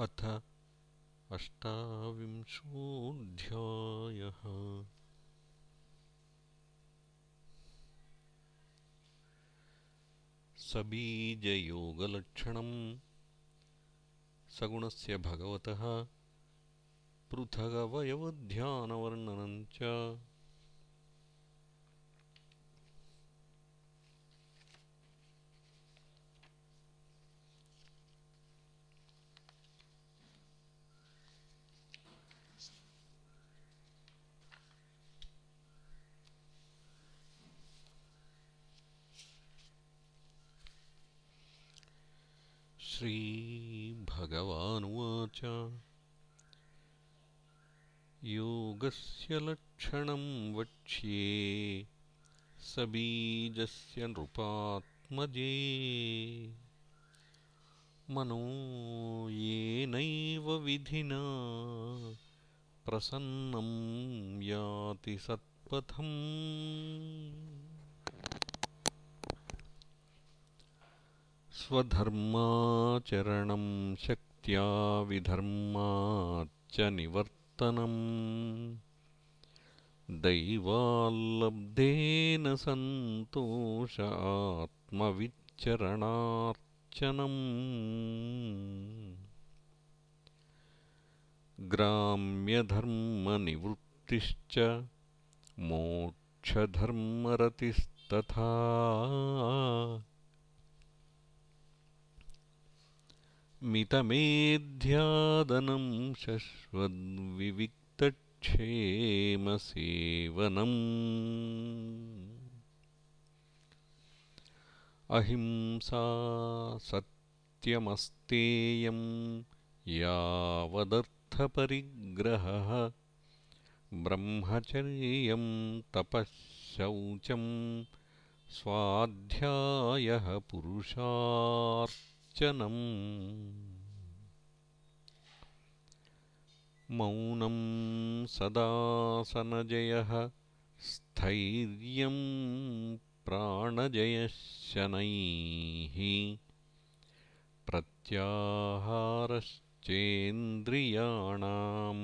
अथ अष्टाविंशोऽध्यायः। सबीजयोगलक्षणम् सगुणस्य भगवतः पृथगवयवध्यानवर्णनम् च श्रीभगवानुवाच। योगस्य लक्षणं वक्ष्ये सबीजस्य नृपात्मजे। मनो येनैव विधिना प्रसन्नं याति सत्पथम् स्वधर्माचरणं शक्त्या विधर्माच्च निवर्तनम् दैवाल्लब्धेन सन्तोष आत्मविच्चरणार्चनम् ग्राम्यधर्मनिवृत्तिश्च मोक्षधर्मरतिस्तथा मितमेध्यादनं शश्वद्विविक्तक्षेमसेवनम्। अहिंसा सत्यमस्तेयं यावदर्थपरिग्रहः ब्रह्मचर्यं तपःशौचं स्वाध्यायः पुरुषार्थ मौनं सदासनजयः स्थैर्यं प्राणजयः शनैः प्रत्याहारश्चेन्द्रियाणां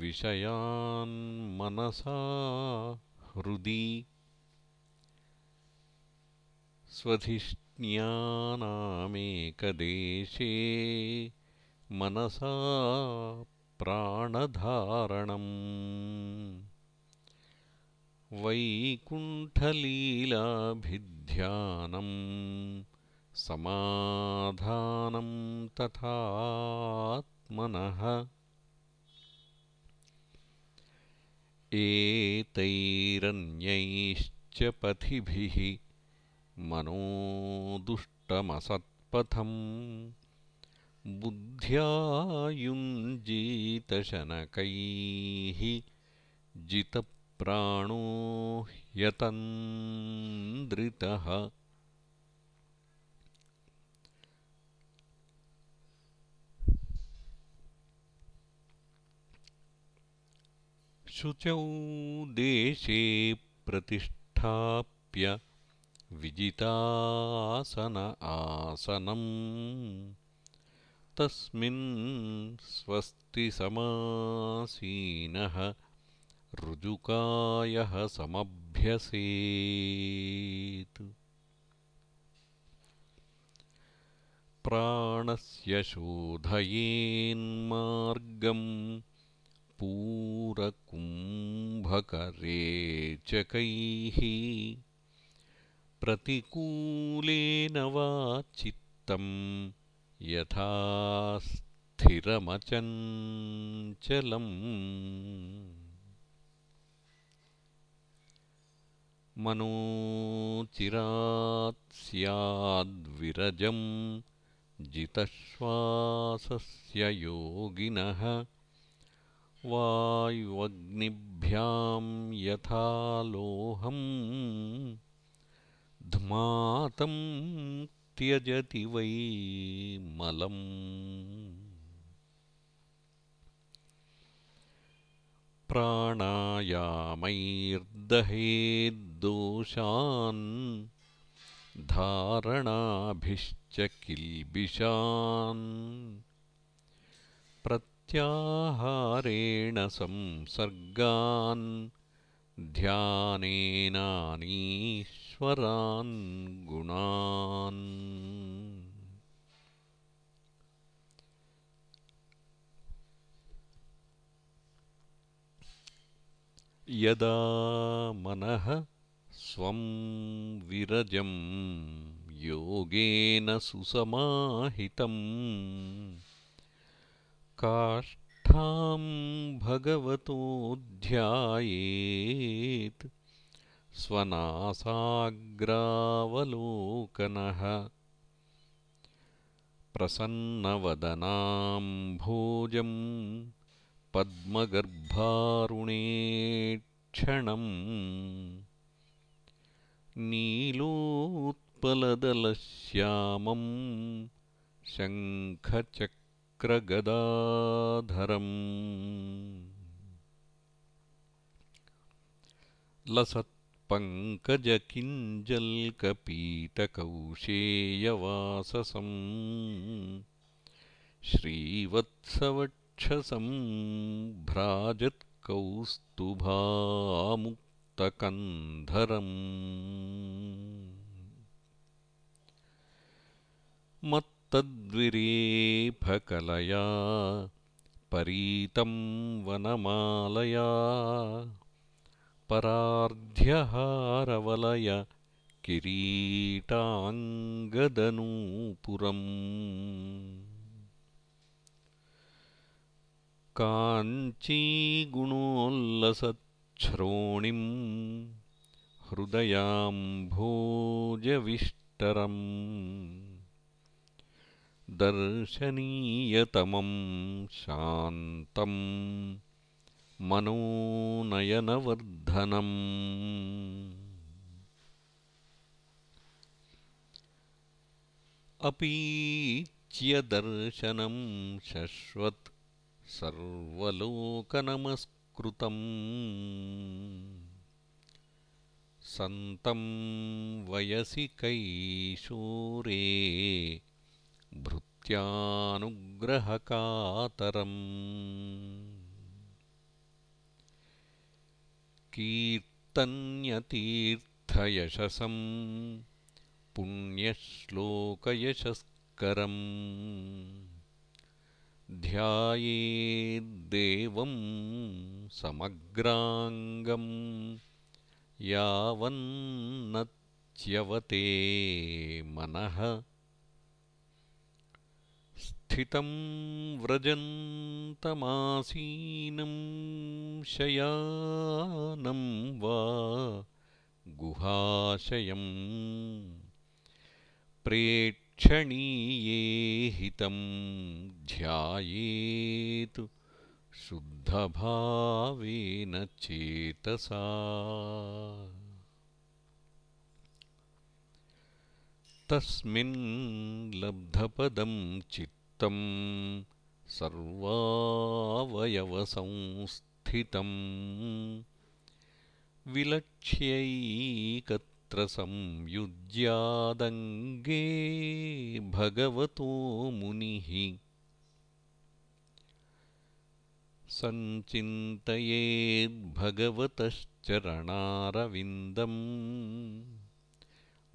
विषयान्मनसा हृदि स्वधिष्ण्यानामेकदेशे मनसा प्राणधारणम्। वैकुण्ठलीलाभिध्यानं समाधानं तथात्मनः। एतैरन्यैश्च पथिभिः मनोदुष्टमसत्पथम्। बुद्ध्यायुञ्जीतशनकैः जितप्राणो ह्यतन्द्रितः। शुचौ देशे प्रतिष्ठाप्य विजितासन आसनम्। तस्मिन् स्वस्तिसमासीनः ऋजुकायः समभ्यसेत्। प्राणस्य शोधयेन्मार्गम् पूरकुम्भकरेचकैः प्रतिकूलेन वा चित्तं यथा स्थिरमचञ्चलम्। स्याद्विरजं जितश्वासस्य योगिनः। वायुवग्निभ्यां यथा लोहम् ध्मातं त्यजति वै मलम्। प्राणायामैर्दहेद्दोषान् धारणाभिश्च किल्बिषान्। प्रत्याहारेण संसर्गान् ध्यानेनानीश्वरान् गुणान्। यदा मनः स्वं विरजम् योगेन सुसमाहितम् काष्ठां भगवतोऽध्यायेत् स्वनासाग्रावलोकनः प्रसन्नवदनां भोजम् पद्मगर्भारुणेक्षणम् नीलोत्पलदलश्यामम् शङ्खचक्रगदाधरम्। लसत्पङ्कजकिञ्जल्कपीतकौशेयवाससम् श्रीवत्सवक्षसं भ्राजत्कौस्तुभामुक्तकन्धरम्। मत्तद्विरेफकलया परीतं वनमालया परार्ध्यहारवलय किरीटाङ्गदनूपुरम्। काञ्चीगुणोल्लसच्छ्रोणिम् हृदयाम्भोजविष्टरम्। दर्शनीयतमं शान्तम् मनोनयनवर्धनम्। अपीच्यदर्शनं शश्वत् सर्वलोकनमस्कृतम्। सन्तं वयसि कैशोरे भृत्यानुग्रहकातरम् कीर्तन्यतीर्थयशसं पुण्यश्लोकयशस्करम्। ध्यायेद्देवं समग्राङ्गम् यावन्नच्यवते मनः स्थितं व्रजन्तमासीनं शयानं वा गुहाशयम् प्रेक्षणीये हितं ध्यायेत् शुद्धभावेन चेतसा। तस्मिन् लब्धपदं चित्तं सर्वावयवसंस्थितम् विलक्ष्यैक संयुज्यादङ्गे भगवतो मुनिः सञ्चिन्तयेद्भगवतश्चरणारविन्दम्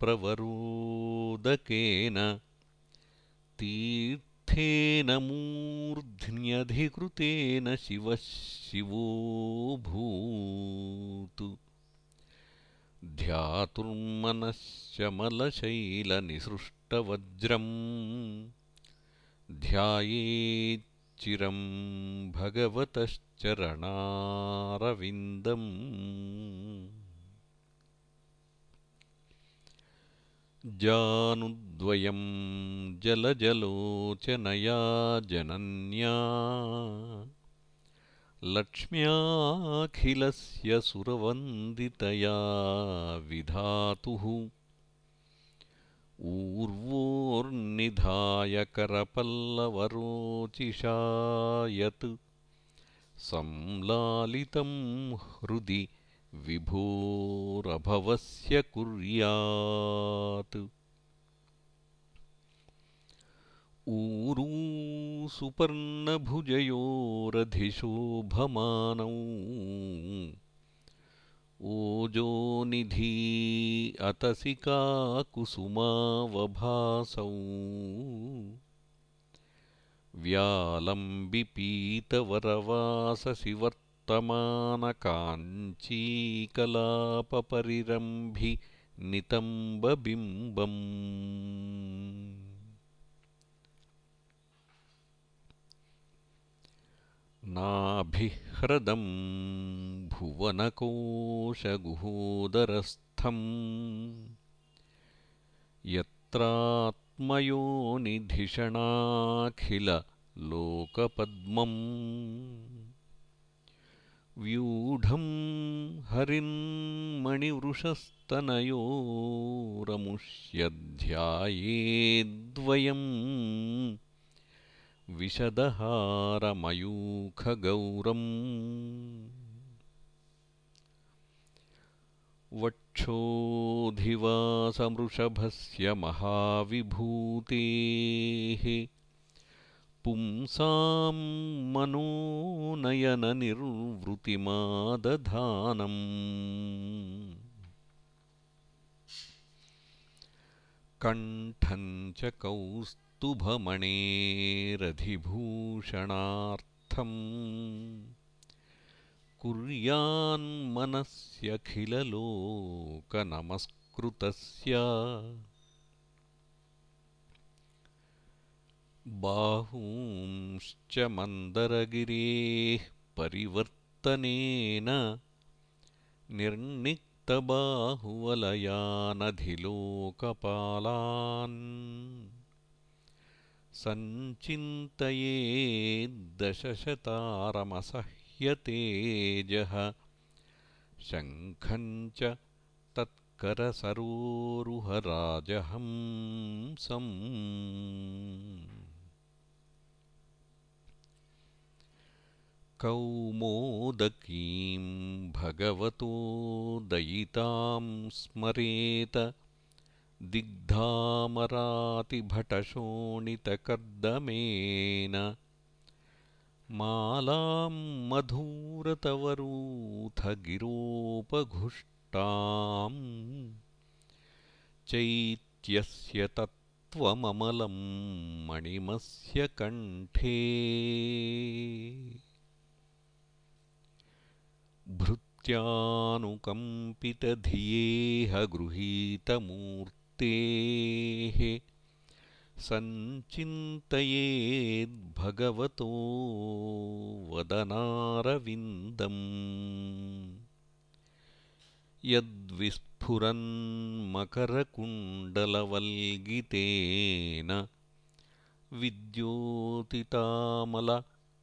यच्छौचनिःसृतसरित्प्रवरोदकेन तीर्थेन मूर्ध्न्यधिकृतेन शिवः शिवोऽभूत् ध्यातुर्मनश्चमलशैलनिसृष्टवज्रम् ध्यायेच्चिरं भगवतश्चरणारविन्दम् जानुद्वयं जलजलोचनया जनन्या। लक्ष्म्याखिलस्य सुरवन्दितया विधातुः। ऊर्वोर्निधाय करपल्लवरोचिषा यत् संलालितं हृदि विभोरभवस्य कुर्यात्। ऊरू सुपर्णभुजयोरधिशोभमानौ। ओजोनिधी अतसि काकुसुमावभासौ व्यालम्बिपीतवरवाससि वर्तमानकाञ्चीकलापपरिरम्भि नितम्बबिम्बम्। नाभिह्रदं भुवनकोशगुहोदरस्थम्। यत्रात्मयोनिधिषणाखिललोकपद्मम् व्यूढं हरिन्मणिवृषस्तनयोरमुष्यध्यायेद्वयम् विशदहारमयूखगौरम्। वक्षोऽधिवासमृषभस्य महाविभूतेः पुंसां मनोनयननिर्वृतिमादधानम् कण्ठं च कौस्त तुभमणेरधिभूषणार्थम् कुर्यान्मनस्यखिललोकनमस्कृतस्य बाहूंश्च मन्दरगिरेः परिवर्तनेन निर्निक्तबाहुवलयानधिलोकपालान् सञ्चिन्तयेद्दशशतारमसह्यतेजः शङ्खं च तत्करसरोरुहराजहंसम् कौमोदकीं भगवतो दयितां स्मरेत दिग्धामरातिभटशोणितकर्दमेन। मालां मधूरतवरूथगिरोपघुष्टाम् चैत्यस्य तत्त्वममलं मणिमस्य कण्ठे भृत्यानुकम्पितधियेह गृहीतमूर्ति सञ्चिन्तयेद्भगवतो वदनारविन्दम्। यद्विस्फुरन्मकरकुण्डलवल्गितेन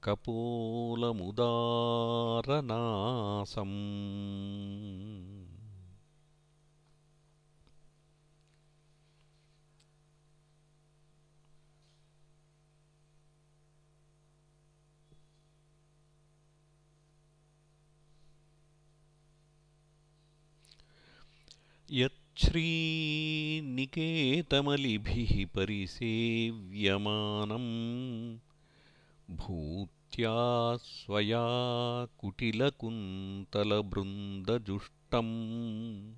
विद्योतितामलकपोलमुदारनासम् यच्छ्रीनिकेतमलिभिः परिसेव्यमानम् भूत्या स्वया कुटिलकुन्तलबृन्दजुष्टम्।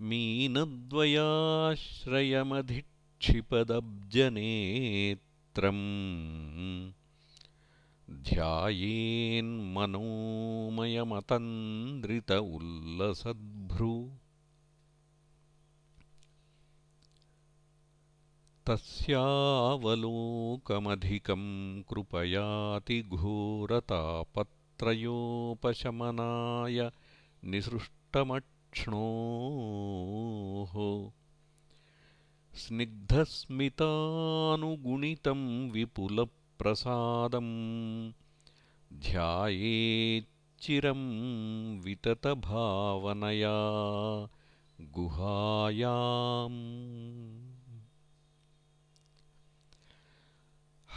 मीनद्वयाश्रयमधिक्षिपदब्जनेत्रम्। ध्यायेन्मनोमयमतन्द्रित उल्लसद्भ्रू तस्यावलोकमधिकं कृपयातिघोरतापत्रयोपशमनाय निसृष्टमक्ष्णोः। स्निग्धस्मितानुगुणितं विपुलप्रसादम् ध्यायेच्चिरं विततभावनया गुहायाम्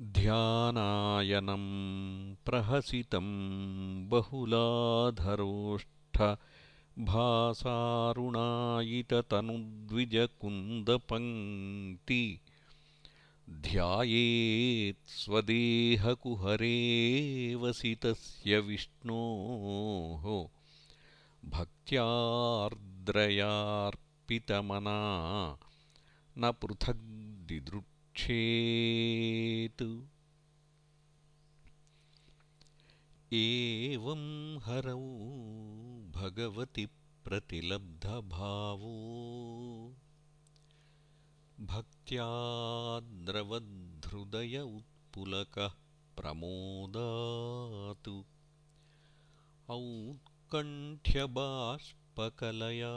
ध्यानायनं प्रहसितं बहुलाधरोष्ठभासारुणायिततनुद्विजकुन्दपङ्क्ति ध्यायेत्स्वदेहकुहरे वसितस्य विष्णोः। भक्त्यार्द्रयार्पितमना। न एवं हरौ भगवति प्रतिलब्धभावो। भक्त्याद्रवद्हृदय उत्पुलकः प्रमोदात्। औत्कण्ठ्यबाष्पकलया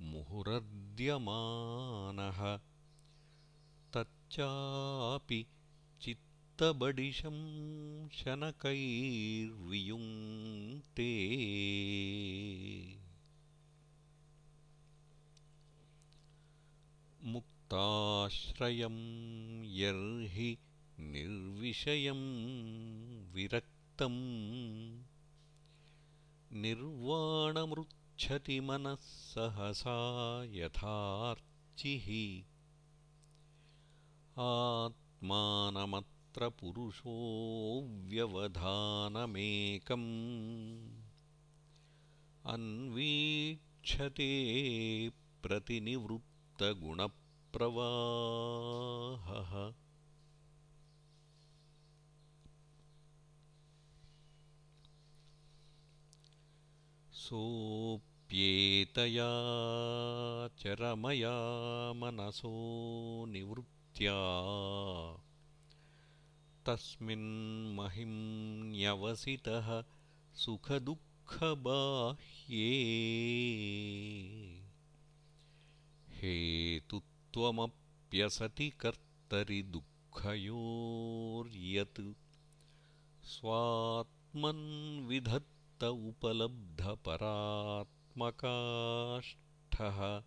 मुहुरद्यमानः तच्चापि चित्तबडिशं शनकैर्वियुङ्क्ते। मुक्ताश्रयं यर्हि निर्विषयं विरक्तम् निर्वाणमृच्छति मनः सहसा यथार्चिः आत्मानमत्र पुरुषोऽव्यवधानमेकम् अन्वीक्षते प्रतिनिवृत्तगुणप्रवाहः। सोऽप्येतया चरमया मनसो निवृत्त्या तस्मिन्महिम्न्यवसितः सुखदुःखबाह्ये। हेतुत्वमप्यसति कर्तरि दुःखयोर्यत् स्वात्मन्विधत् उपलब्धपरात्मकाष्ठः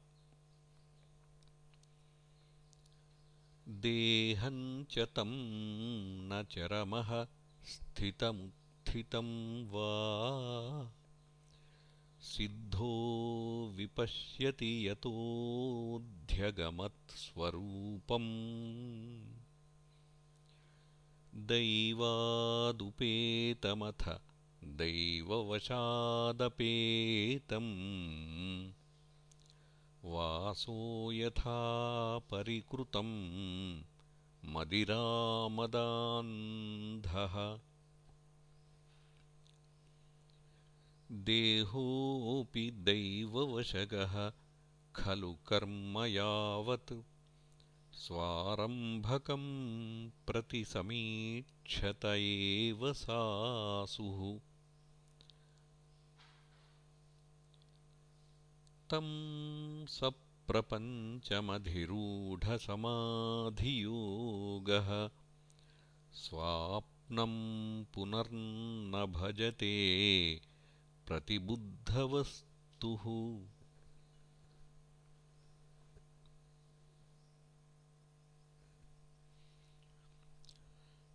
देहं च तं न चरमः स्थितमुत्थितं वा? सिद्धो विपश्यति यतोऽध्यगमत्स्वरूपम्। दैवादुपेतमथ दैववशादपेतम् वासो यथा परिकृतं मदिरामदान्धः। देहोऽपि दैववशगः खलु कर्म यावत्। स्वारम्भकं प्रति समीक्षत एव सासुः सप्रपञ्चमधिरूढसमाधियोगः। स्वाप्नं पुनर्न भजते प्रतिबुद्धवस्तुः।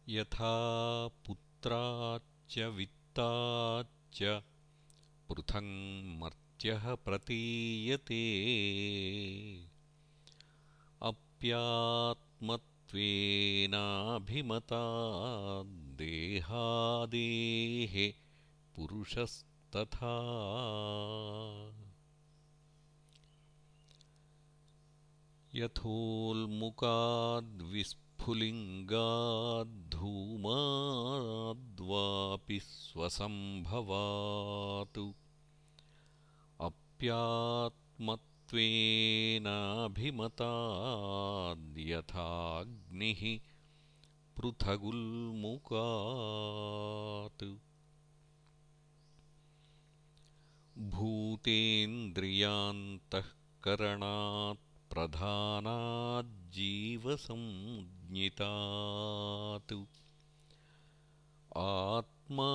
यथा पुत्राच्च वित्ताच्च पृथङ् प्रतीयते। अप्यात्मत्वेनाभिमताद्देहादेः पुरुषस्तथा। यथोल्मुकाद्विस्फुलिङ्गाद्धूमात् स्वसम्भवात् अप्यात्मत्वेनाभिमताद्यथाग्निः पृथगुल्मुकात् भूतेन्द्रियान्तःकरणात् प्रधानाज्जीवसंज्ञितात् आत्मा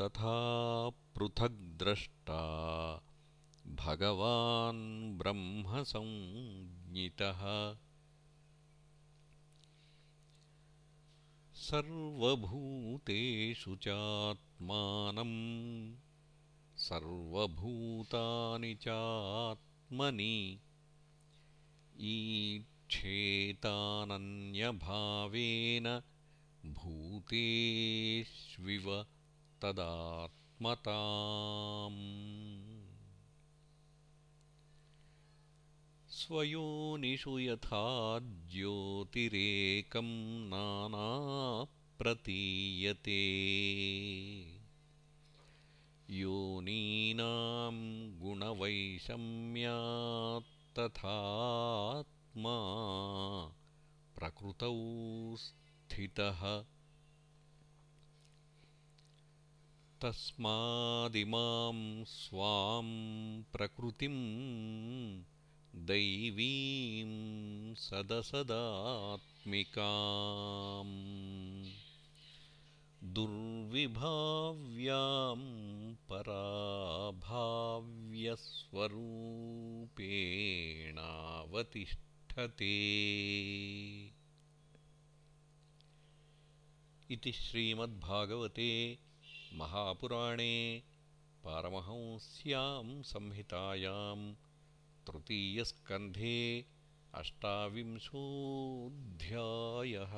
तथा पृथग्द्रष्टा भगवान् ब्रह्मसंज्ञितः। सर्वभूतेषु चात्मानम् सर्वभूतानि चात्मनि ईक्षेतानन्यभावेन भूतेष्विव तदात्मताम् स्वयोनिषु यथा ज्योतिरेकं नानाप्रतीयते। योनीनां गुणवैषम्यात्तथात्मा प्रकृतौ स्थितः। तस्मादिमां स्वां प्रकृतिं दैवीं सदसदात्मिकाम् दुर्विभाव्यां पराभाव्यस्वरूपेणावतिष्ठते। इति श्रीमद्भागवते महापुराणे पारमहंस्यां संहितायां तृतीयस्कन्धे अष्टाविंशोऽध्यायः